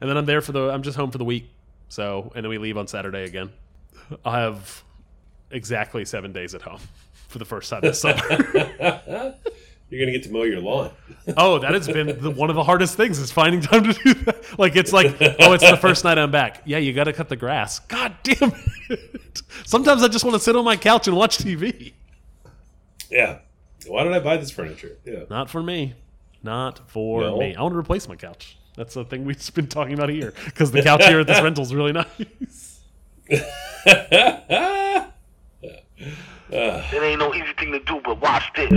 and then I'm there for the. I'm just home for the week. So, and then we leave on Saturday again. I'll have exactly seven days at home for the first time this summer. You're gonna get to mow your lawn. oh, that has been the, one of the hardest things is finding time to do that. Like it's like, oh, it's the first night I'm back. Yeah, you got to cut the grass. God damn it! Sometimes I just want to sit on my couch and watch TV. Yeah. Why did I buy this furniture? Yeah. Not for me. Not for No? me. I want to replace my couch. That's the thing we've been talking about here because the couch here at this rental is really nice. It ain't no easy thing to do, but watch this.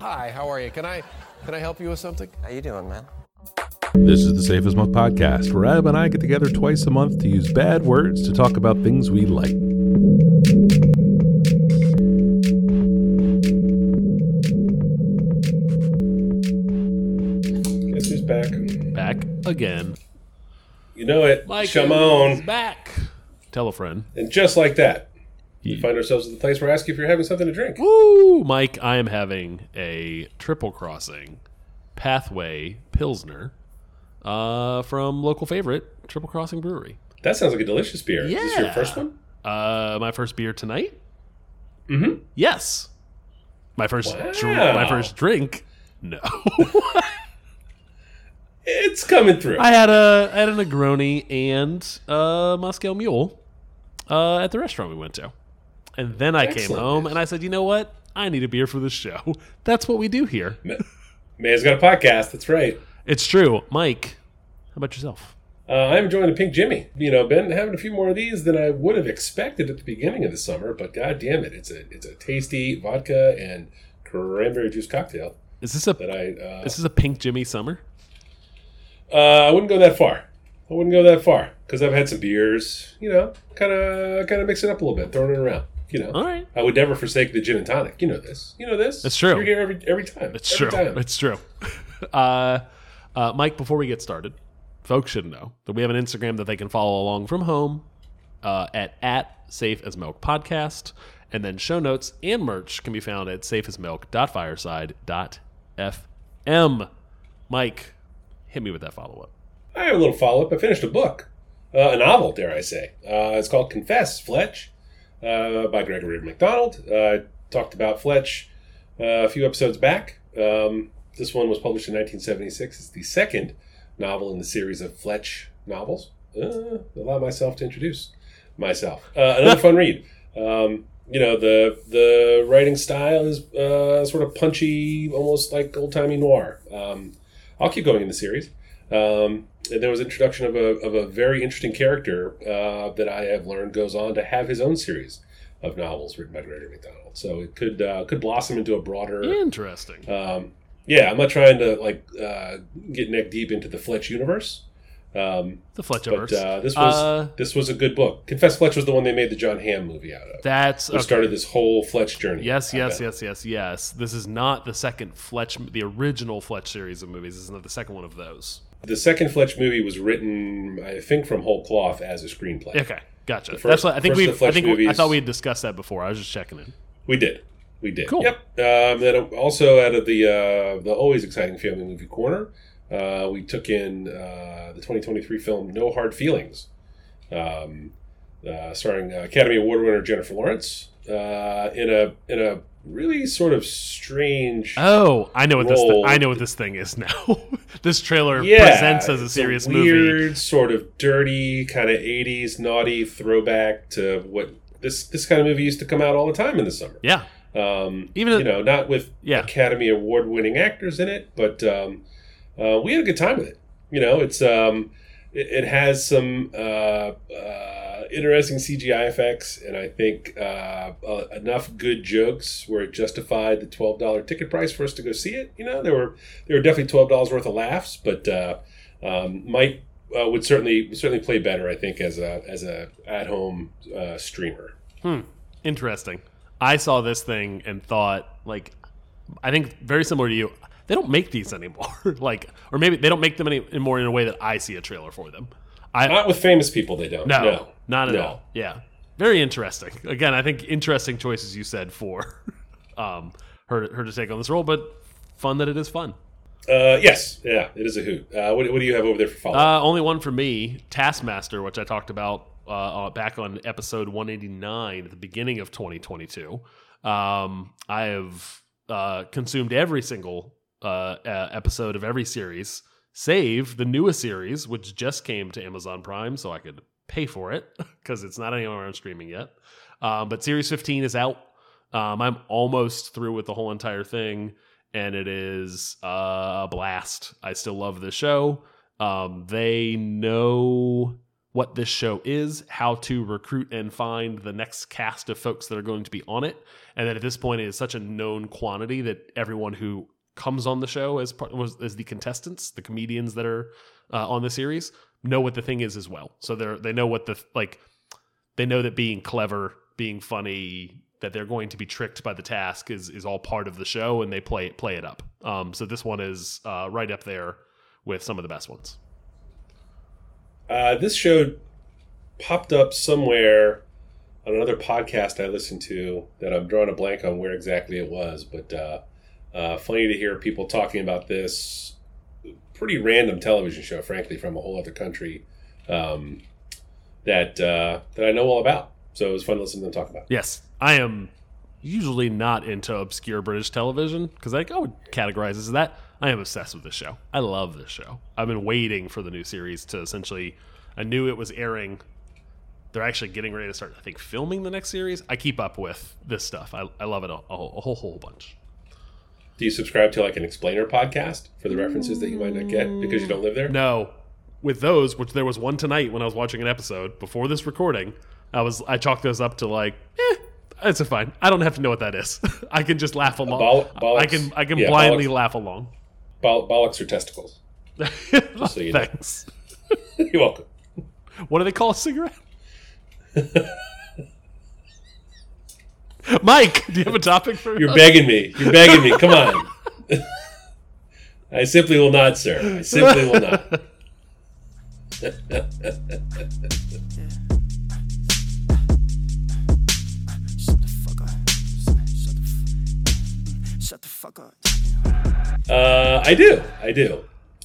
Hi, how are you? Can I can I help you with something? How you doing, man? This is the Safe as Milk podcast, where Adam and I get together twice a month to use bad words to talk about things we like. Again. You know it. Mike is Shimon. back. Tell a friend. And just like that, we find ourselves at the place where I ask you if you're having something to drink. Woo, Mike! I am having a triple crossing pathway pilsner uh, from local favorite Triple Crossing Brewery. That sounds like a delicious beer. Is this your first one? Uh, my first beer tonight. Mm-hmm. Yes. My first, dr- Wow. my first drink. No, It's coming through. I had a I had a Negroni and a Moscow Mule uh, at the restaurant we went to, and then I came home and I said, you know what? I need a beer for this show. That's what we do here. Man's got a podcast. That's right. It's true, Mike. How about yourself? Uh, I'm enjoying a Pink Jimmy. You know, been having a few more of these than I would have expected at the beginning of the summer, but god damn it, it's a it's a tasty vodka and cranberry juice cocktail Is this a that I uh, is this a Pink Jimmy summer? Uh, I wouldn't go that far. I wouldn't go that far because I've had some beers. You know, kind of kind of mix it up a little bit, throwing it around. You know, All right. I would never forsake the gin and tonic. You know this. You know this. It's true. You're here every every time. It's every true. Time. It's true. uh, uh, Mike, before we get started, folks should know that we have an Instagram that they can follow along from home uh, at at Safe as Milk Podcast, and then show notes and merch can be found at safeasmilk.fireside.fm. Mike, hit me with that follow up. I have a little follow up. I finished a book, uh, a novel, dare I say. Uh, it's called Confess, Fletch, uh, by Gregory McDonald. Uh, I talked about Fletch uh, a few episodes back. Um, this one was published in 1976. It's the second novel in the series of Fletch novels. Uh, allow myself to introduce myself. Another fun read. Um, you know the the writing style is uh, sort of punchy, almost like old timey noir. Um, I'll keep going in the series. Um, and there was introduction of a, of a very interesting character uh, that I have learned goes on to have his own series of novels written by Gregory McDonald. So it could uh, could blossom into a broader. Interesting. Um, yeah, I'm not trying to like uh, get neck deep into the Fletch universe. Um, the but Fletchiverse. uh, this was Uh, this was a good book. Confess Fletch was the one they made the Jon Hamm movie out of. that's Which okay. started this whole Fletch journey. Yes, yes, yes, yes, yes. This is not the second Fletch, the original Fletch series of movies. This is not the second one of those. The second Fletch movie was written, I think, from whole cloth as a screenplay. Okay, gotcha. First- That's what I think we. of the Fletch I think we, I thought we had discussed that before. I was just checking in. We did. We did. Cool. Yep. Um, then also out of the uh, the always exciting family movie corner, uh, we took in uh, the 2023 film No Hard Feelings, um, uh, starring uh, Academy Award winner Jennifer Lawrence uh, in a in a really sort of strange. Oh, I know what this. Th- I know what this thing is now. this trailer yeah, presents as a serious weird, movie. sort of dirty, kind of 80s naughty throwback to what this this kind of movie used to come out all the time in the summer. Yeah, Um, Even- you know, not with Yeah. Academy Award winning actors in it, but um, uh, we had a good time with it. You know, it's um, it, it has some uh, uh, interesting CGI effects, and I think uh, uh, enough good jokes where it justified the twelve dollar ticket price for us to go see it. You know, there were there were definitely twelve dollars worth of laughs, but uh, um, uh, would certainly certainly play better. I think as a as a at home streamer. interesting. I saw this thing and thought, like, I think very similar to you. They don't make these anymore. like, or maybe they don't make them any- anymore in a way that I see a trailer for them. I Not with famous people, they don't. no, no not at No. all. Yeah, very interesting. Again, I think interesting choices you said for um, her her to take on this role, but fun that it is fun. Uh, yes, yeah, it is a hoot. Uh, what, what do you have over there for follow? Uh, only one for me, Taskmaster, which I talked about uh, uh, back on episode 189 at the beginning of 2022. Um, I have uh, consumed every single uh, uh, episode of every series, save the newest series, which just came to Amazon Prime, so I could pay for it because it's not anywhere on streaming yet. Um, but Series 15 is out. Um, I'm almost through with the whole entire thing, and it is uh, a blast. I still love this show. Um, they know what this show is, how to recruit and find the next cast of folks that are going to be on it, and then at this point, it is such a known quantity that everyone who comes on the show as part was as the contestants, the comedians that are uh, on the series, know what the thing is as well. So they're they know what the like they know that being clever, being funny, that they're going to be tricked by the task is is all part of the show, and they play play it up. Um, so this one is uh, right up there with some of the best ones. Uh, this show popped up somewhere on another podcast I listened to that I'm drawing a blank on where exactly it was, but uh, funny to hear people talking about this pretty random television show, frankly, from a whole other country um, that uh, that I know all about. So it was fun to listen to them talk about. Yes, I am usually not into obscure British television because I would categorize as that. I am obsessed with this show. I love this show. I've been waiting for the new series to essentially. I knew it was airing. They're actually getting ready to start, I think, filming the next series. I keep up with this stuff. I, I love it a, a, whole, a whole whole bunch. Do you subscribe to like an explainer podcast for the references that you might not get because you don't live there? No, with those, which there was one tonight when I was watching an episode before this recording. I was I chalked those up to like, eh, it's a fine. I don't have to know what that is. I can just laugh along. bollocks? I can I can Yeah, blindly bollocks. laugh along. Boll- bollocks or testicles? so you. Thanks. You're welcome. What do they call a cigarette? Mike, do you have a topic for You're begging me. You're begging me. Come on. I simply will not, sir. I simply will not. Shut the fuck up. Shut the fuck up. Uh, I do. I do.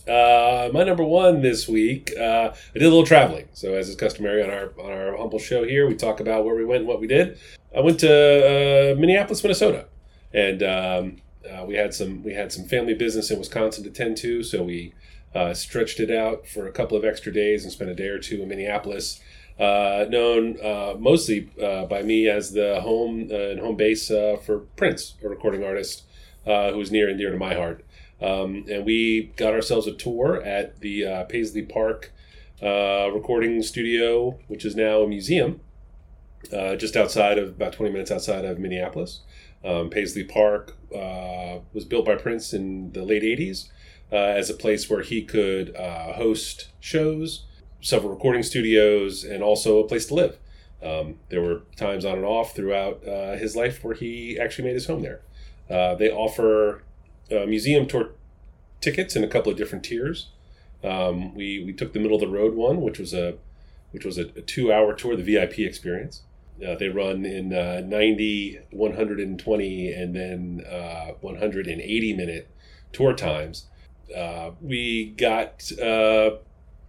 Uh, my number one this week. Uh, I did a little traveling. So, as is customary on our on our humble show here, we talk about where we went and what we did. I went to uh, Minneapolis, Minnesota, and um, uh, we had some we had some family business in Wisconsin to tend to. So we uh, stretched it out for a couple of extra days and spent a day or two in Minneapolis. Uh, known mostly by me as the home and home base for Prince, a recording artist uh, who's near and dear to my heart. Um, and we got ourselves a tour at the uh, Paisley Park uh, recording studio, which is now a museum, uh, just outside of about 20 minutes outside of Minneapolis. Um, Paisley Park uh, was built by Prince in the late 80s uh, as a place where he could uh, host shows, several recording studios, and also a place to live. Um, there were times on and off throughout his life where he actually made his home there. They offer uh, museum tour tickets in a couple of different tiers. Um, we we took the middle of the road one, which was a which was a, a two hour tour, the VIP experience. Uh, they run in uh, 90, 120, and then uh, 180 minute tour times. Uh, we got uh,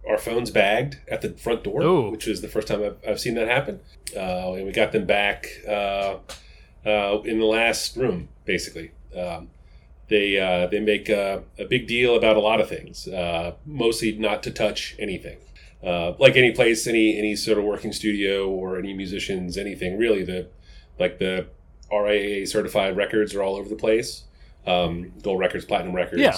our phones bagged at the front door, Ooh. which is the first time I've, I've seen that happen. Uh, and we got them back uh, uh, in the last room, basically. Um, they uh, they make uh, a big deal about a lot of things, uh, mostly not to touch anything. Uh, like any place, any any sort of working studio or any musicians, anything really. The like the RIAA certified records are all over the place. Um, gold records, platinum records, Yeah.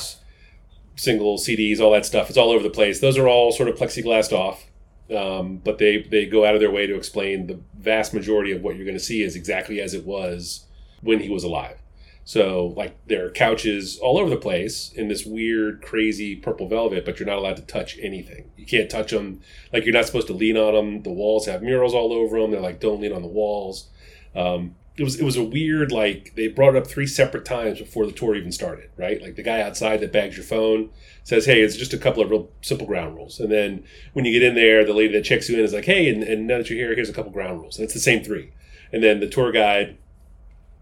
single CDs, all that stuff. It's all over the place. Those are all sort of plexiglassed off. Um, but they, they go out of their way to explain the vast majority of what you're going to see is exactly as it was when he was alive. So, like, there are couches all over the place in this weird, crazy purple velvet, but you're not allowed to touch anything. You can't touch them. Like, you're not supposed to lean on them. The walls have murals all over them. They're like, don't lean on the walls. Um, it was it was a weird like they brought it up three separate times before the tour even started, right? Like the guy outside that bags your phone says, "Hey, it's just a couple of real simple ground rules," and then when you get in there, the lady that checks you in is like, "Hey, and, and now that you're here, here's a couple ground rules," and it's the same three. And then the tour guide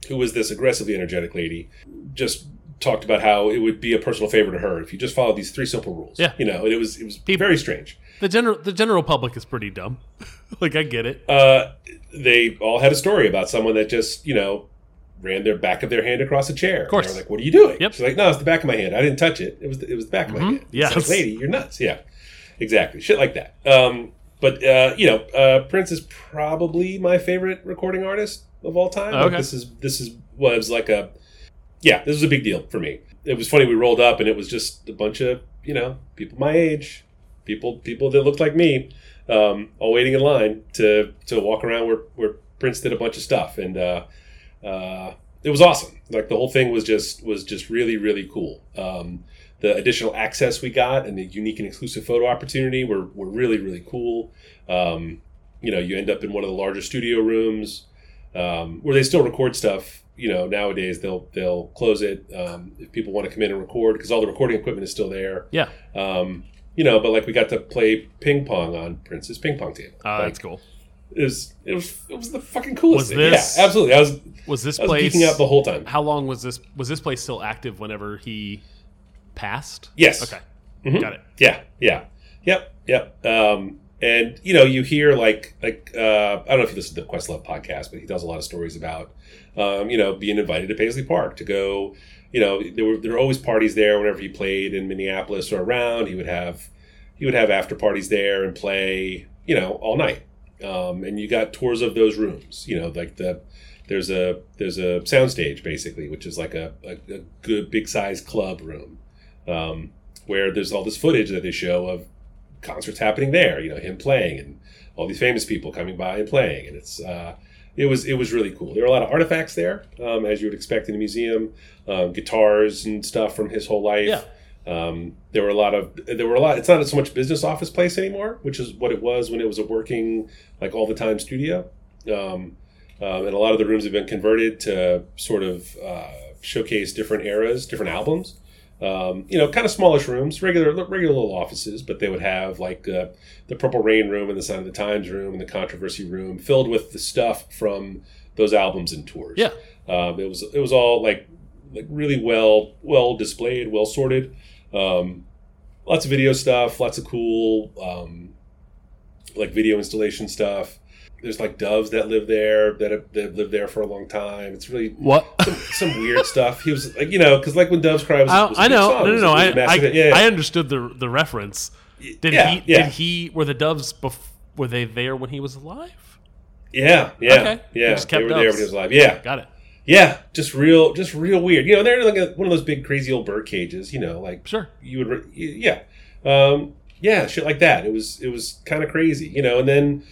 who was this aggressively energetic lady, just talked about how it would be a personal favor to her if you just followed these three simple rules. Yeah. you know, and it was it was People- very strange. The general the general public is pretty dumb. like I get it. Uh, they all had a story about someone that just you know ran their back of their hand across a chair. Of course. they were like, "What are you doing?" Yep. She's like, "No, it's the back of my hand. I didn't touch it. It was the, it was the back of my hand." It's Yes. like, lady, you're nuts. Yeah, exactly. Shit like that. Um, but uh, you know, uh, Prince is probably my favorite recording artist of all time. Like, this is this is was like a yeah, this was a big deal for me. It was funny. We rolled up and it was just a bunch of you know people my age, people people that looked like me, um, all waiting in line to to walk around where where Prince did a bunch of stuff, and uh, uh, it was awesome. Like the whole thing was just was just really really cool. Um, the additional access we got and the unique and exclusive photo opportunity were were really really cool. Um, you know, you end up in one of the larger studio rooms um, where they still record stuff. You know, nowadays they'll they'll close it um, if people want to come in and record because all the recording equipment is still there. Yeah. Um, you know, but like we got to play ping pong on Prince's ping pong table. Uh, like, that's cool. It was it was it was the fucking coolest Was thing. this- yeah, absolutely. I was Was this I was place geeking out the whole time. How long was this was this place still active whenever he passed? Yes. Okay. Mhm. Got it. Yeah, yeah, yep, yep. Um, and you know, you hear like like uh, I don't know if you listen to the Questlove podcast, but he tells a lot of stories about um, you know being invited to Paisley Park to go. You know, there were there were always parties there whenever he played in Minneapolis or around. He would have he would have after parties there and play. You know, all night. Um, and you got tours of those rooms. You know, like the there's a there's a soundstage basically, which is like a, a, a good big size club room. Um, where there's all this footage that they show of concerts happening there. You know, him playing and all these famous people coming by and playing, and it's uh, it was it was really cool. There were a lot of artifacts there, um, as you would expect in a museum, um, guitars and stuff from his whole life. Yeah. Um, there were a lot of there were a lot. It's not so much business office place anymore, which is what it was when it was a working like all the time studio. Um, um, and a lot of the rooms have been converted to sort of uh, showcase different eras, different albums um, you know, kind of smallish rooms, regular regular little offices, but they would have like uh, the Purple Rain room and the Sign of the Times room and the Controversy room filled with the stuff from those albums and tours. Yeah. um, it was it was all like like really well well displayed, well sorted. Um, lots of video stuff, lots of cool um, like video installation stuff. There's like doves that live there that have, that have lived there for a long time. It's really What? some, some weird stuff. He was like, you know, because like when Doves Cry was, I, was a I know. song, No, no, no. I, I, yeah, I understood the the reference. Did Yeah, he? yeah. Did he? Were the doves? Bef- were they there when he was alive? yeah, yeah, Okay. They yeah. They kept were there when he was alive. Yeah, Got it. yeah. Just real, just real weird. You know, they're like a, one of those big, crazy old bird cages. You know, like Sure. you would, re- yeah, um, yeah, shit like that. It was, it was kind of crazy. You know, and then.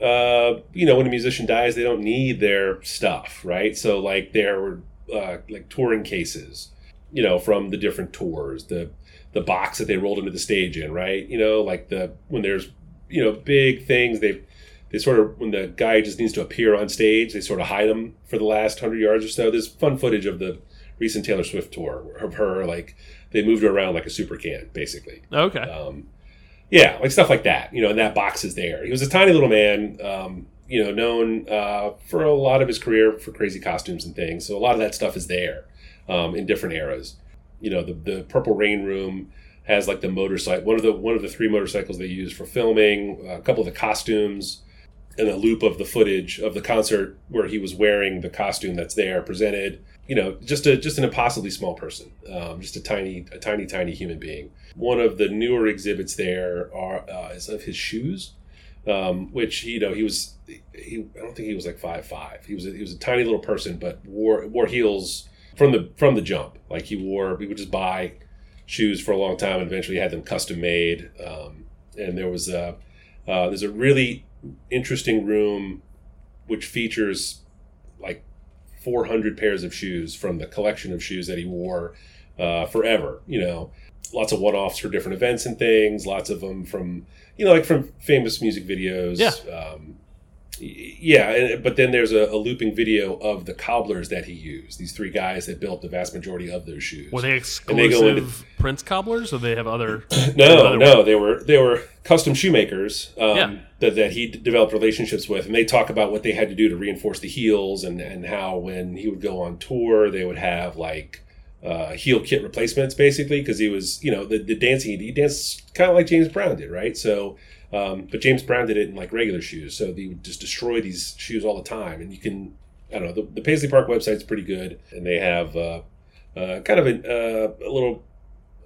Uh, you know, when a musician dies, they don't need their stuff, right? So, like, there were uh, like touring cases, you know, from the different tours, the the box that they rolled into the stage in, right? You know, like the when there's you know big things, they they sort of when the guy just needs to appear on stage, they sort of hide him for the last hundred yards or so. There's fun footage of the recent Taylor Swift tour of her, like they moved her around like a super can, basically. Okay. Um, yeah, like stuff like that. You know, and that box is there. He was a tiny little man. Um, you know, known uh, for a lot of his career for crazy costumes and things. So a lot of that stuff is there um, in different eras. You know, the the Purple Rain room has like the motorcycle. One of the one of the three motorcycles they use for filming. A couple of the costumes. And a loop of the footage of the concert where he was wearing the costume that's there presented. You know, just a just an impossibly small person, um, just a tiny a tiny tiny human being. One of the newer exhibits there are uh, is of his shoes, um, which you know he was he I don't think he was like five five. He was a, he was a tiny little person, but wore wore heels from the from the jump. Like he wore we would just buy shoes for a long time, and eventually had them custom made. Um, and there was a uh, there's a really interesting room which features 400 pairs of shoes from the collection of shoes that he wore uh, forever. You know, lots of one-offs for different events and things. Lots of them from you know like from famous music videos. Yeah. Um, Yeah, but then there's a, a looping video of the cobblers that he used. These three guys that built the vast majority of those shoes. Were they exclusive they into- Prince cobblers, or they have other? No, other- no, they were they were custom shoemakers um, Yeah. that, that he developed relationships with, and they talk about what they had to do to reinforce the heels, and and how when he would go on tour, they would have like uh, heel kit replacements, basically, because he was you know the, the dancing he danced kind of like James Brown did, right? So, um, but James Brown did it in like regular shoes, so they would just destroy these shoes all the time, and you can I don't know the, the Paisley Park website's pretty good, and they have uh, uh, kind of a, uh, a little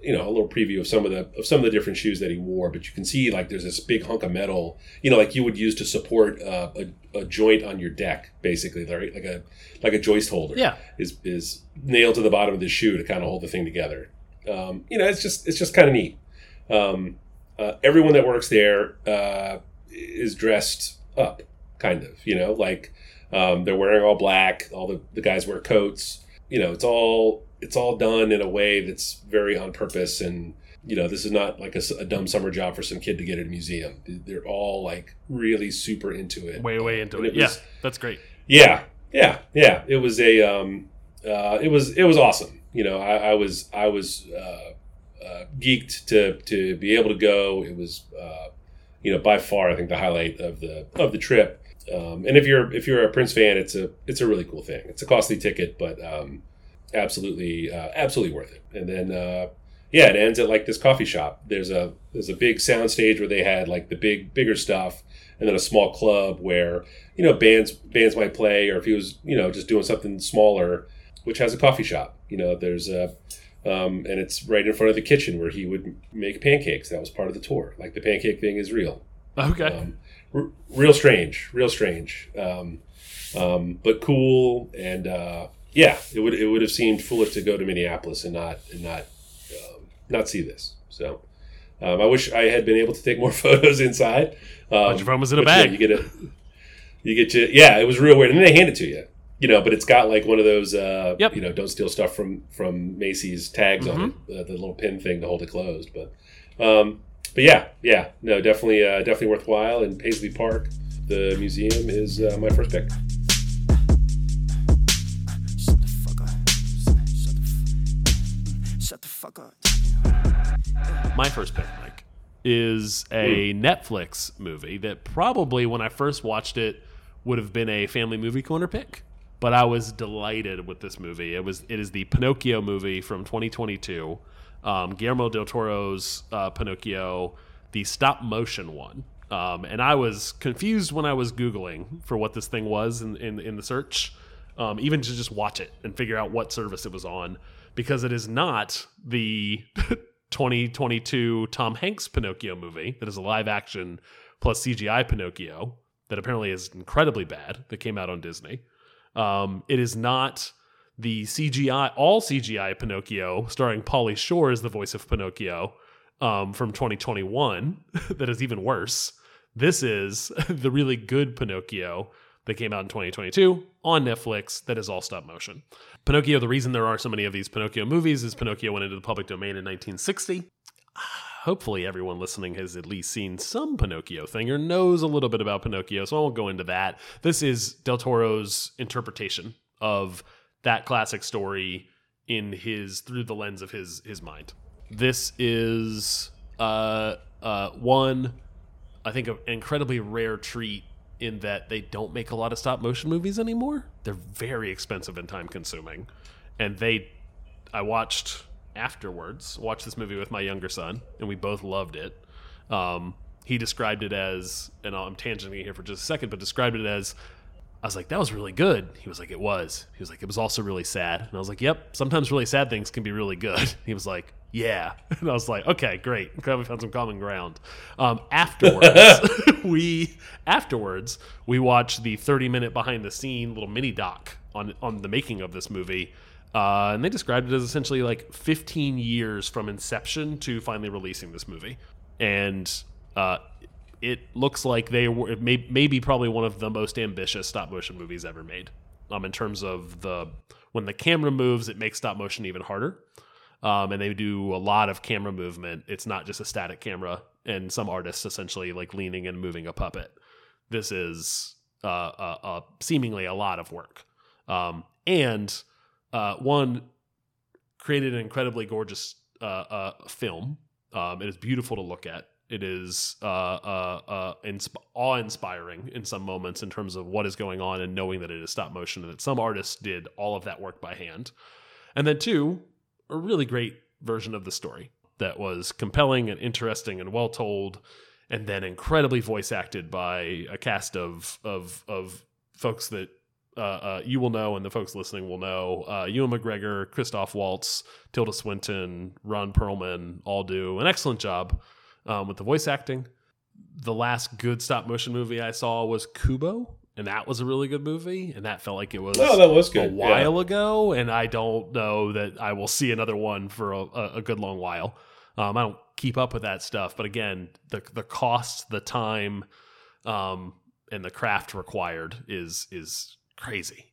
you know a little preview of some of the of some of the different shoes that he wore. But you can see like there's this big hunk of metal you know like you would use to support uh, a, a joint on your deck basically right like a like a joist holder Yeah. is is nailed to the bottom of the shoe to kind of hold the thing together. Um, you know it's just it's just kind of neat. Um, uh, everyone that works there uh, is dressed up kind of you know like um, they're wearing all black all the, the guys wear coats. You know it's all it's all done in a way that's very on purpose and you know this is not like a dumb summer job for some kid to get at a museum. They're all like really super into it. Way, way into And it. it yeah, that's great. yeah yeah yeah. It was a um uh it was it was awesome. You know i, I was i was uh, uh geeked to to be able to go. It was uh you know by far i think the highlight of the of the trip. Um and if you're if you're a prince fan it's a it's a really cool thing. It's a costly ticket but um absolutely uh, absolutely worth it. And then uh yeah it ends at like this coffee shop. There's a there's a big sound stage where they had like the big bigger stuff and then a small club where you know bands bands might play or if he was you know just doing something smaller which has a coffee shop. You know there's a um, and it's right in front of the kitchen where he would make pancakes that was part of the tour like the pancake thing is real Okay. um, r- real strange, real strange, um, um, but cool. And uh, yeah, it would it would have seemed foolish to go to Minneapolis and not and not um, not see this. So um, I wish I had been able to take more photos inside. Um, Bunch of them was in a but yeah, bag. you get a you get to yeah, it was real weird, and then they hand it to you. You know, but it's got like one of those, uh, Yep. you know, don't steal stuff from from Macy's tags on Mm-hmm. it, uh, the little pin thing to hold it closed. But um, but yeah, yeah, no, definitely, uh, definitely worthwhile. In Paisley Park, the museum is uh, my first pick. Shut the fuck up. Shut the, f- shut the fuck up. My first pick, Mike, is a Netflix movie that probably when I first watched it would have been a family movie corner pick. But I was delighted with this movie. It was it is the Pinocchio movie from 2022, um, Guillermo del Toro's uh, Pinocchio, the stop motion one. Um, and I was confused when I was googling for what this thing was in in, in the search, um, even to just watch it and figure out what service it was on, because it is not the 2022 Tom Hanks Pinocchio movie that is a live action plus CGI Pinocchio that apparently is incredibly bad that came out on Disney. Um, it is not the CGI all CGI Pinocchio starring Pauly Shore as the voice of Pinocchio um, from 2021 that is even worse. This is the really good Pinocchio that came out in 2022 on Netflix that is all stop motion. Pinocchio, the reason there are so many of these Pinocchio movies is Pinocchio went into the public domain in 1960. Hopefully, everyone listening has at least seen some Pinocchio thing or knows a little bit about Pinocchio, so I won't go into that. This is Del Toro's interpretation of that classic story in his through the lens of his his mind. This is uh, uh, one I think an incredibly rare treat in that they don't make a lot of stop motion movies anymore. They're very expensive and time consuming. And they I watched afterwards, watched this movie with my younger son, and we both loved it. Um, he described it as, and I'm tangenting here for just a second, but described it as I was like, that was really good. He was like, it was. He was like, it was also really sad. And I was like, yep, sometimes really sad things can be really good. He was like, yeah. And I was like, okay, great. Glad we found some common ground. Um, afterwards, we afterwards we watched the 30 minute behind the scene little mini doc on on the making of this movie. Uh, and they described it as essentially like 15 years from inception to finally releasing this movie. And uh, it looks like they were may, maybe probably one of the most ambitious stop motion movies ever made. Um, in terms of the when the camera moves, it makes stop motion even harder. Um, and they do a lot of camera movement. It's not just a static camera, and some artists essentially like leaning and moving a puppet. This is uh, seemingly a lot of work. Um, and uh, one created an incredibly gorgeous uh, uh, film. Um, it is beautiful to look at. It is uh, uh, uh, insp- awe-inspiring in some moments in terms of what is going on and knowing that it is stop motion and that some artists did all of that work by hand. And then two, a really great version of the story that was compelling and interesting and well told, and then incredibly voice acted by a cast of of of folks that uh, uh, you will know and the folks listening will know. Uh, Ewan McGregor, Christoph Waltz, Tilda Swinton, Ron Perlman all do an excellent job um, with the voice acting. The last good stop motion movie I saw was Kubo, and that was a really good movie, and that felt like it was Oh, that was good, a while ago, and I don't know that I will see another one for a, a, a good long while. Um, I don't keep up with that stuff, but again, the the cost, the time, um, and the craft required is is crazy.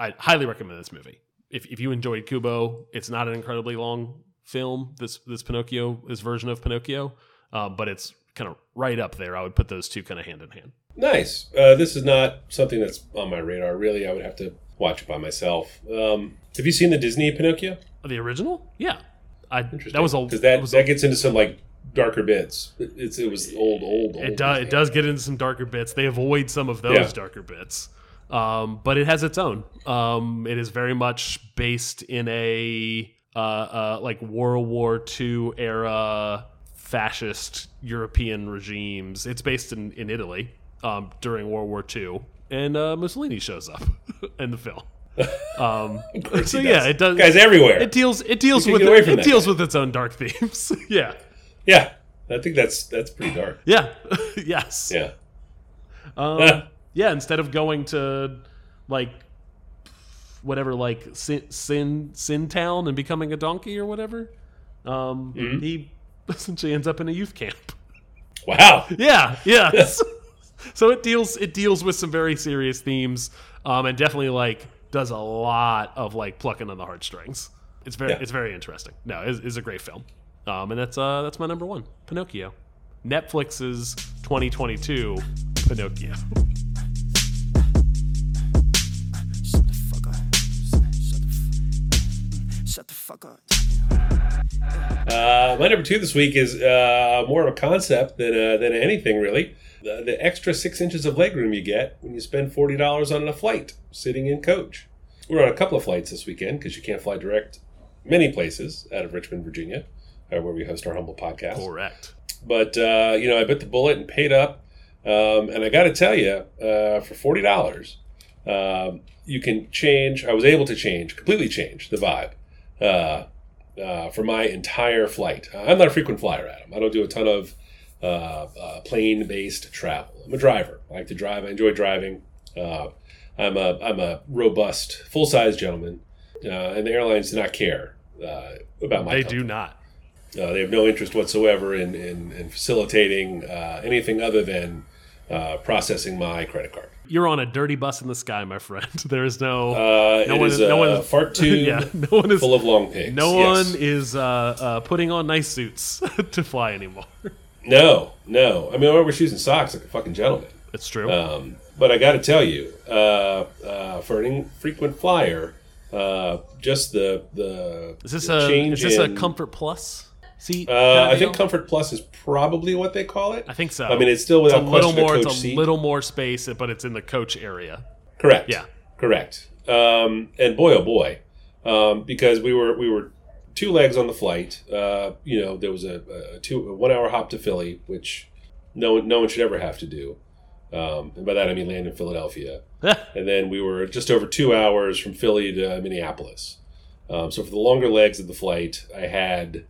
I highly recommend this movie. If if you enjoyed Kubo, it's not an incredibly long film. This this Pinocchio, this version of Pinocchio, um, but it's kind of right up there. I would put those two kind of hand in hand. Nice. Uh, this is not something that's on my radar. Really, I would have to watch it by myself. Um, have you seen the Disney Pinocchio? The original, yeah, I Interesting. that was a because that was that gets into some like darker bits. It- It's it was old old. old it does it does get into some darker bits. They avoid some of those Yeah. darker bits, um, but it has its own. Um, it is very much based in a uh, uh, like World War II era fascist European regimes. It's based in in Italy um, during World War II, and uh, Mussolini shows up in the film. Um, so yeah, it does. Guys everywhere. It deals. It deals with can't get away from it deals guy. with its own dark themes. yeah, yeah, I think that's that's pretty dark. yeah, yes. Yeah. Um, yeah, instead of going to like whatever, like Sin Sin, Sin Town and becoming a donkey or whatever, um, Mm-hmm. he essentially ends up in a youth camp. Wow. Yeah, yeah. so it deals it deals with some very serious themes, um, and definitely like does a lot of like plucking on the heartstrings. It's very Yeah. it's very interesting. No, it's, it's a great film, um, and that's uh that's my number one, Pinocchio, Netflix's 2022 Pinocchio. F- shut the fuck up. Uh, my number two this week is uh, more of a concept than uh, than anything really. The, the extra six inches of legroom you get when you spend forty dollars on a flight sitting in coach. We're on a couple of flights this weekend because you can't fly direct many places out of Richmond, Virginia, uh, where we host our humble podcast. Correct. But uh, you know, I bit the bullet and paid up. Um, and I got to tell you, uh, for forty dollars, um, you can change. I was able to change, completely change the vibe uh, uh, for my entire flight. I'm not a frequent flyer, Adam. I don't do a ton of uh, uh, plane-based travel. I'm a driver. I like to drive. I enjoy driving. Uh, I'm a I'm a robust, full-size gentleman, uh, and the airlines do not care uh, about my. They comfort. do not. Uh, they have no interest whatsoever in, in, in facilitating uh, anything other than uh, processing my credit card. You're on a dirty bus in the sky, my friend. There is no Uh, no it one is is- no a one is- fart tube yeah, no one is full of long pigs. no Yes. one is uh, uh, putting on nice suits to fly anymore. No, no. I mean, I wear shoes and socks like a fucking gentleman. It's true. Um, but I got to tell you, uh, uh, for an infrequent flyer, uh, just the the is this the a change is this in- a Comfort Plus seat? Uh, I think deal? Comfort Plus is probably what they call it. I think so. I mean, it's still It's a without little question more. a It's a seat. little more space, but it's in the coach area. Correct. Yeah. Correct. Um, and boy, oh boy, um, because we were we were two legs on the flight. Uh, you know, there was a, a two a one hour hop to Philly, which no one no one should ever have to do. Um, and by that I mean land in Philadelphia. and then we were just over two hours from Philly to Minneapolis. Um, so for the longer legs of the flight, I had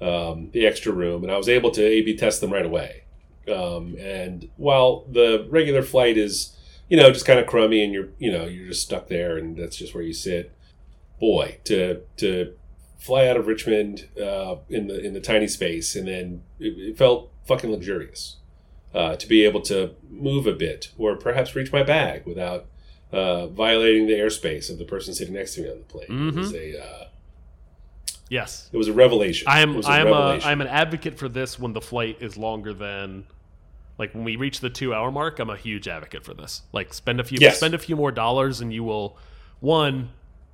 um, the extra room, and I was able to A/B test them right away. Um, and while the regular flight is, you know, just kind of crummy, and you're, you know, you're just stuck there, and that's just where you sit. Boy, to to fly out of Richmond uh, in the in the tiny space, and then it, it felt fucking luxurious uh, to be able to move a bit, or perhaps reach my bag without uh, violating the airspace of the person sitting next to me on the plane. It was a uh, Yes, it was a revelation. I am I am. A, revelation. I'm an advocate for this when the flight is longer than Like when we reach the two hour mark, I'm a huge advocate for this. Like spend a few Yes. spend a few more dollars, and you will one.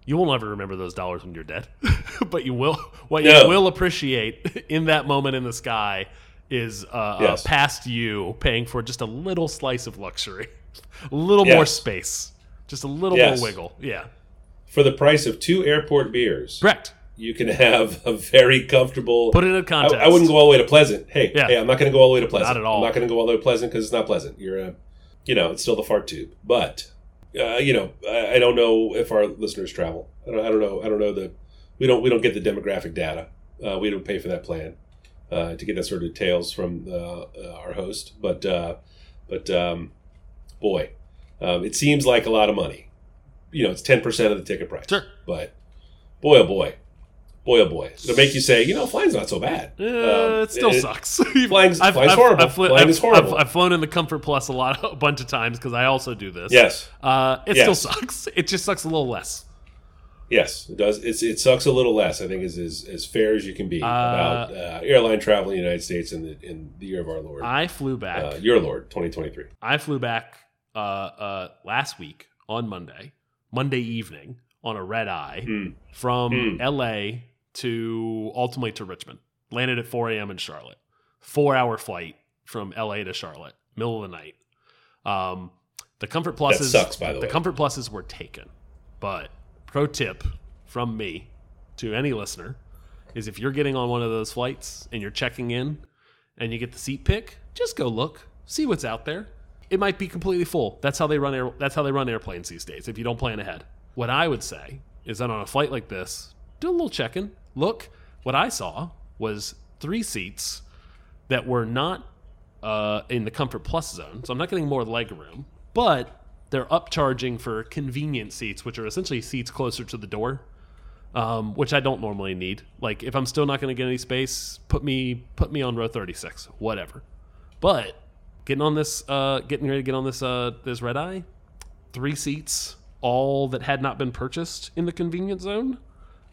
You will never remember those dollars when you're dead, but you will. What No. you will appreciate in that moment in the sky is uh, Yes. uh, past you paying for just a little slice of luxury, a little more space, just a little Yes. more wiggle. Yeah, For the price of two airport beers, correct. You can have a very comfortable. Put it in a I, context. I wouldn't go all the way to Pleasant. Hey, Yeah. hey, I'm not going to go all the way to Pleasant. Not at all. I'm not going to go all the way to Pleasant because it's not pleasant. You're a, you know, it's still the fart tube. But, uh, you know, I, I don't know if our listeners travel. I don't, I don't know. I don't know the. We don't. We don't get the demographic data. Uh, we don't pay for that plan uh, to get that sort of details from uh, uh, our host. But, uh, but um, boy, um, it seems like a lot of money. You know, it's ten percent of the ticket price. Sure. But boy, oh boy, boy, oh boy, it'll make you say, you know, flying's not so bad. Uh, Um, it still it- sucks. Flying's- flying's horrible. flo- Flying is horrible. I've, I've flown in the Comfort Plus a lot, a bunch of times because I also do this. Yes, Uh, it Yes. still sucks. It just sucks a little less. yes, it does. It's, it sucks a little less. I think is as, as fair as you can be Uh, about uh, airline travel in the United States in the in the year of our Lord, I flew back. uh, your Lord, 2023. I flew back uh, uh, last week on Monday, Monday evening on a red eye Hmm. from Hmm. L.A. to ultimately to Richmond. Landed at 4 a.m. in Charlotte. Four hour flight from L.A. to Charlotte, middle of the night. Um, the Comfort Pluses. sucks, by the way. Comfort Pluses were taken, but pro tip from me to any listener is if you're getting on one of those flights and you're checking in and you get the seat pick, just go look, see what's out there. It might be completely full. That's how they run air, that's how they run airplanes these days if you don't plan ahead. What I would say is that on a flight like this, do a little checking. Look, what I saw was three seats that were not uh, in the Comfort Plus zone, so I'm not getting more leg room, but they're upcharging for convenient seats, which are essentially seats closer to the door, um, which I don't normally need. Like if I'm still not going to get any space, put me put me on row 36, whatever. But getting on this, uh, getting ready to get on this uh, this red eye, three seats, all that had not been purchased in the convenience zone.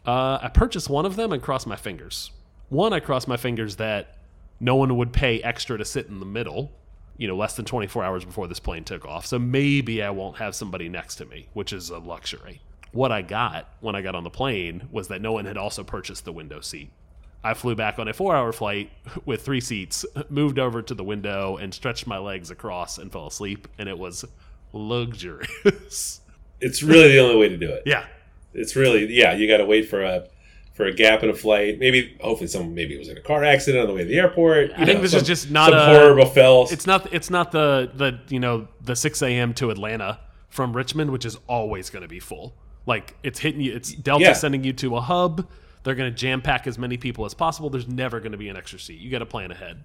Uh, I purchased one of them and crossed my fingers. One, I crossed my fingers that no one would pay extra to sit in the middle, you know, less than 24 hours before this plane took off. So maybe I won't have somebody next to me, which is a luxury. What I got when I got on the plane was that no one had also purchased the window seat. I flew back on a four hour flight with three seats, moved over to the window and stretched my legs across and fell asleep, and it was luxurious. It's really the only way to do it. yeah. It's really yeah. You got to wait for a for a gap in a flight. Maybe hopefully someone maybe it was in a car accident on the way to the airport. I think this is just not some a- horrible fell. It's not. It's not the the you know the six a.m. to Atlanta from Richmond, which is always going to be full. Like it's hitting you. It's Delta Yeah. sending you to a hub. They're going to jam pack as many people as possible. There's never going to be an extra seat. You got to plan ahead.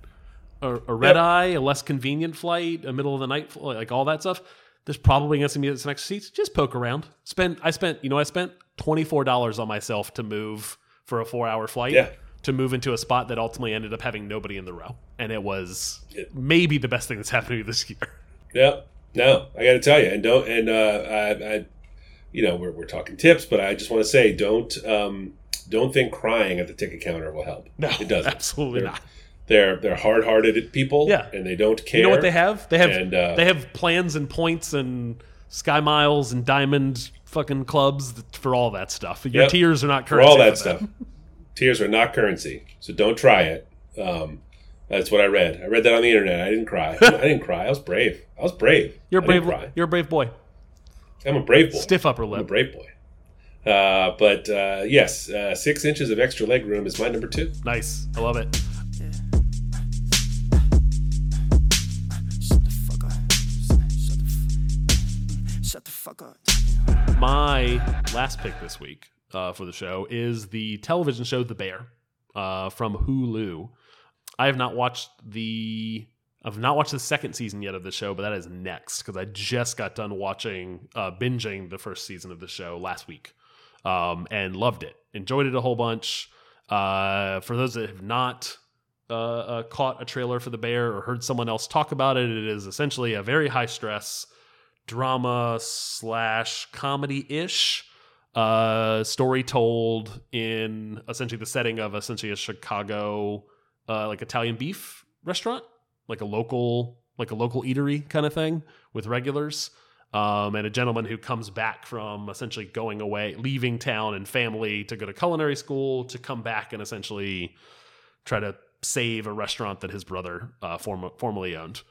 A, a red Yep. eye, a less convenient flight, a middle of the night, flight, like all that stuff. There's probably going to be some extra seats. Just poke around. Spend. I spent. You know, I spent twenty four dollars on myself to move for a four hour flight. Yeah. To move into a spot that ultimately ended up having nobody in the row, and it was It- maybe the best thing that's happened to me this year. No, no, I got to tell you, and don't, and uh, I, I, you know, we're, we're talking tips, but I just want to say, don't, um, don't think crying at the ticket counter will help. No, it doesn't. absolutely They're- not. They're they're hard hearted people, Yeah. and they don't care. You know what they have? They have And, uh, they have plans and points and sky miles and diamond fucking clubs for all that stuff. Your Yep. tears are not for currency all that for stuff. Tears are not currency, so don't try it. Um, that's what I read. I read that on the internet. I didn't cry. I didn't cry. I was brave. I was brave. You're a brave. cry. You're a brave boy. I'm a brave boy. Stiff upper I'm a brave boy. Uh, but uh, yes, uh, six inches of extra leg room is my number two. Nice. I love it. My last pick this week uh, for the show is the television show The Bear uh, from Hulu. I have not watched the I've not watched the second season yet of the show, but that is next because I just got done watching uh, binging the first season of the show last week um, and loved it. Enjoyed it a whole bunch. Uh, for those that have not uh, caught a trailer for The Bear or heard someone else talk about it, it is essentially a very high stress drama slash comedy ish uh, story told in essentially the setting of essentially a Chicago uh, like Italian beef restaurant, like a local like a local eatery kind of thing with regulars. Um, and a gentleman who comes back from essentially going away, leaving town and family to go to culinary school to come back and essentially try to save a restaurant that his brother uh, form- formerly owned.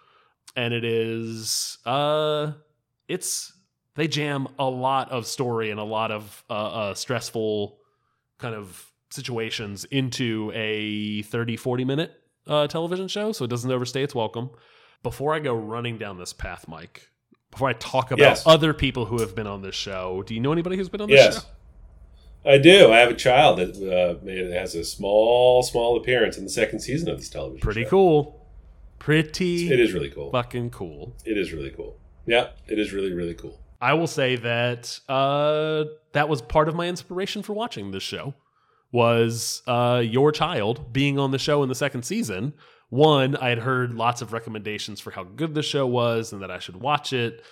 And it is, uh, it's, they jam a lot of story and a lot of uh, uh, stressful kind of situations into a 30, 40 minute uh, television show. So it doesn't overstay its welcome. Before I go running down this path, Mike, before I talk about Yes. other people who have been on this show, do you know anybody who's been on this Yes. show? I do. I have a child that uh, has a small, small appearance in the second season of this television. Pretty show. cool. Pretty It is really cool. fucking cool. It is really cool. Yeah, it is really, really cool. I will say that uh, that was part of my inspiration for watching this show was uh, your child being on the show in the second season. One, I had heard lots of recommendations for how good the show was and that I should watch it.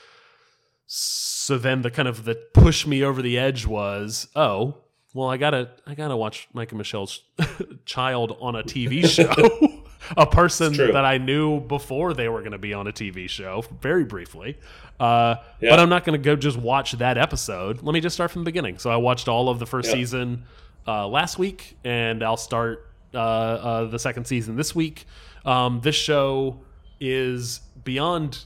So then the kind of the push me over the edge was, oh, well, I gotta I gotta watch Mike and Michelle's child on a TV show. a person that I knew before they were going to be on a TV show, very briefly. Uh, Yeah. But I'm not going to go just watch that episode. Let me just start from the beginning. So I watched all of the first Yeah. season uh, last week, and I'll start uh, uh, the second season this week. Um, this show is beyond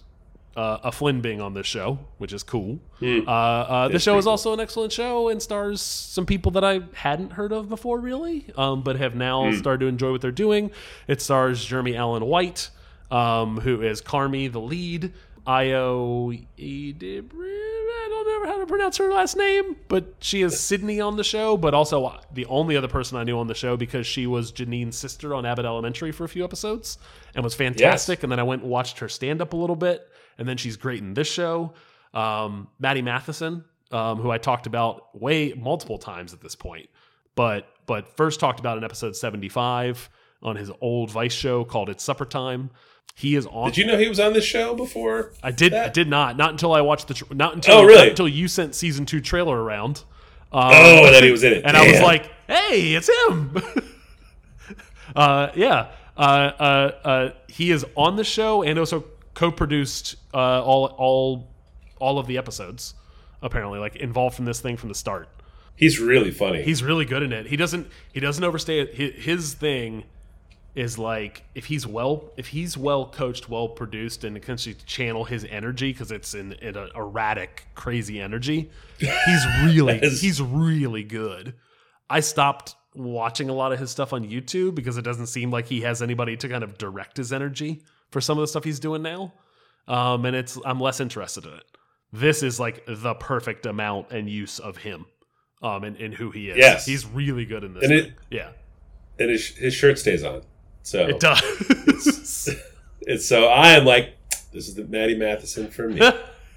uh, a Flynn being on this show, which is cool. Uh, uh, the show is also an excellent show and stars some people that I hadn't heard of before, really, um, but have now started to enjoy what they're doing. It stars Jeremy Allen White, um, who is Carmy, the lead. Ayo I don't know how to pronounce her last name, but she is Sydney on the show, but also the only other person I knew on the show because she was Janine's sister on Abbott Elementary for a few episodes and was fantastic. And then I went and watched her stand up a little bit, and then she's great in this show. Um, Matty Matheson, um, who I talked about way multiple times at this point, but but first talked about in episode seventy five on his old Vice show called "It's Supper Time." He is on. Did you know he was on this show before? I did. I did not. Not until I watched the. Not until. Oh, really? Not until you sent season two trailer around. Um, Oh, and then he was in it. and I was like, "Hey, it's him." uh, yeah. Uh, uh, uh, he is on the show and also co-produced uh, all all all of the episodes. Apparently, like involved from this thing from the start. he's really funny. He's really good in it. He doesn't. He doesn't overstay it. His, his thing is like if he's well, if he's well coached, well produced, and can channel his energy because it's in, in an erratic, crazy energy. He's really, he's really good. I stopped watching a lot of his stuff on YouTube because it doesn't seem like he has anybody to kind of direct his energy for some of the stuff he's doing now. Um, and it's I'm less interested in it. This is like the perfect amount and use of him, um, and, and who he is. Yes. he's really good in this. And it- yeah, and his, his shirt stays on. So it does. It's so I am like, this is the Matty Matheson for me.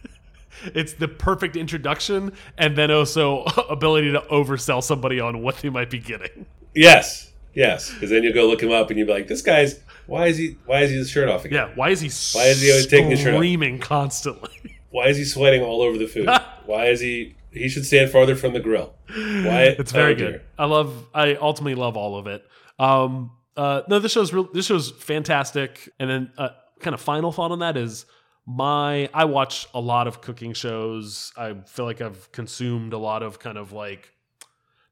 it's the perfect introduction, and then also ability to oversell somebody on what they might be getting. yes, yes. Because then you go look him up and you'll be like, this guy's why is he why is he his shirt off again? Yeah, why is he? Why is he always taking his shirt off? Screaming constantly. Why is he sweating all over the food? why is he? He should stand farther from the grill. Why? It's very oh, good. dear. I love. I ultimately love all of it. Um, uh, no, this show's real. This show's fantastic. And then, uh, kind of final thought on that is my. I watch a lot of cooking shows. I feel like I've consumed a lot of kind of like,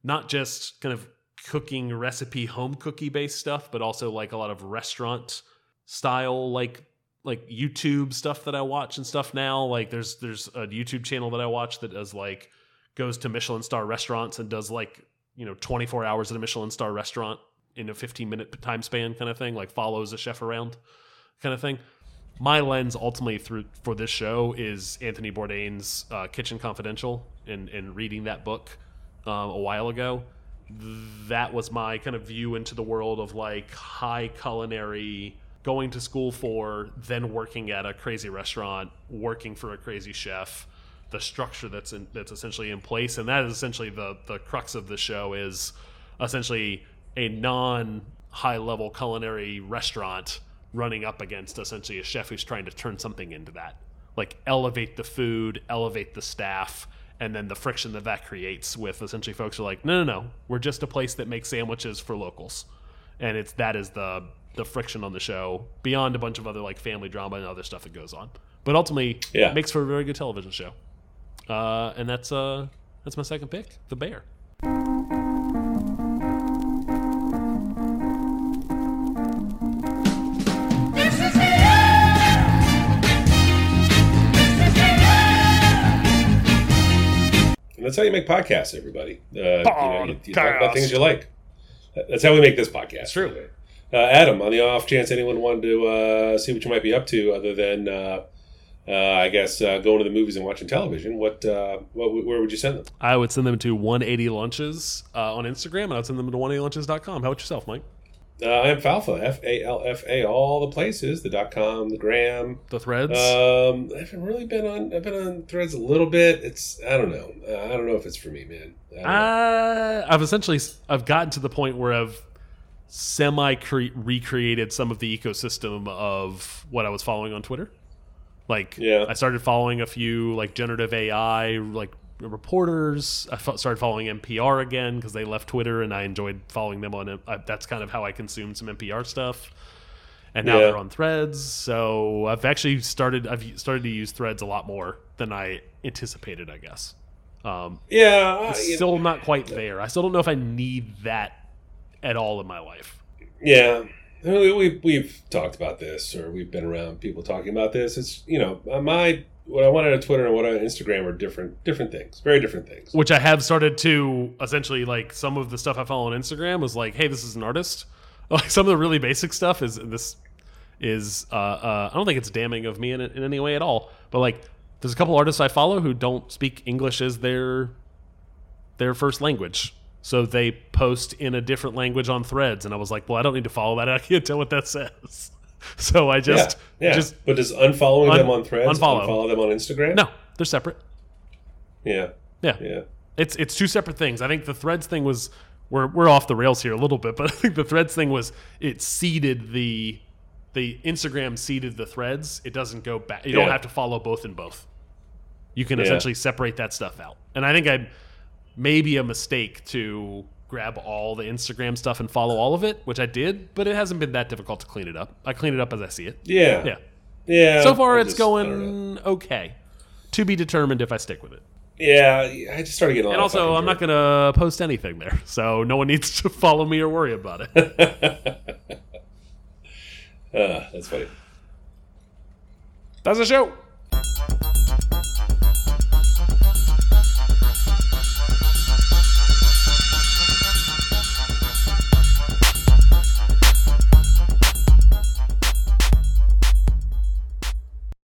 not just kind of cooking recipe home cookie based stuff, but also like a lot of restaurant style like like YouTube stuff that I watch and stuff now. Like there's there's a YouTube channel that I watch that does like goes to Michelin star restaurants and does like, you know, 24 hours at a Michelin star restaurant in a 15 minute time span kind of thing, like follows a chef around kind of thing. My lens ultimately through for this show is Anthony Bourdain's uh, Kitchen Confidential and, and reading that book um, a while ago. That was my kind of view into the world of like high culinary going to school for, then working at a crazy restaurant, working for a crazy chef, the structure that's in, that's essentially in place, and that is essentially the the crux of the show is essentially a non high level culinary restaurant running up against essentially a chef who's trying to turn something into that, like elevate the food, elevate the staff. And then the friction that that creates with essentially folks who are like, no, no, no, we're just a place that makes sandwiches for locals and it's that is the the friction on the show beyond a bunch of other like family drama and other stuff that goes on. But ultimately, Yeah. it makes for a very good television show. Uh, and that's uh that's my second pick, The Bear. That's how you make podcasts, everybody. Uh, you, know, you, you talk about things you like. That's how we make this podcast. true. Uh, Adam, on the off chance anyone wanted to uh, see what you might be up to, other than uh, uh, I guess uh, going to the movies and watching television, what, uh, what where would you send them? I would send them to 180 Lunches uh, on Instagram, and I'd send them to 180lunches.com. How about yourself, Mike? Uh, I am Falfa, F A L F A, all the places, the dot com, the gram. The threads? Um, I haven't really been on. I've been on Threads a little bit. It's I don't know. Uh, I don't know if it's for me, man. Uh, I've essentially I've gotten to the point where I've semi cre- recreated some of the ecosystem of what I was following on Twitter. Like, Yeah. I started following a few like generative AI like reporters. I started following NPR again because they left Twitter, and I enjoyed following them on it. I, that's kind of how I consumed some NPR stuff. And now Yeah. they're on Threads, so I've actually started. I've started to use Threads a lot more than I anticipated. I guess. Um, yeah, I- you know, still not quite there. I still don't know if I need that at all in my life. yeah. We we've talked about this, or we've been around people talking about this. It's you know my what I wanted on Twitter and what I on Instagram are different different things, very different things. Which I have started to essentially like some of the stuff I follow on Instagram was like, hey, this is an artist. Like some of the really basic stuff is this is uh, uh, I don't think it's damning of me in, in any way at all. But like, there's a couple artists I follow who don't speak English as their their first language. So they post in a different language on threads, and I was like, "Well, I don't need to follow that. I can't tell what that says." So I just, yeah, yeah. just but does unfollowing Un- them on Threads unfollow. unfollow them on Instagram? no, they're separate. Yeah, Yeah, yeah. It's it's two separate things. I think the threads thing was we're we're off the rails here a little bit, but I think the threads thing was it seeded the the Instagram seeded the threads. It doesn't go back. You don't have to follow both in both. You can Yeah. essentially separate that stuff out. And I think I maybe a mistake to grab all the Instagram stuff and follow all of it, which I did, but it hasn't been that difficult to clean it up. I clean it up as I see it. Yeah. Yeah. Yeah. So far I it's just- I don't know. going okay. To be determined if I stick with it. Yeah, I just started getting a lot And also, I'm not going to post anything there, so no one needs to follow me or worry about it. Uh, that's funny. That's a show.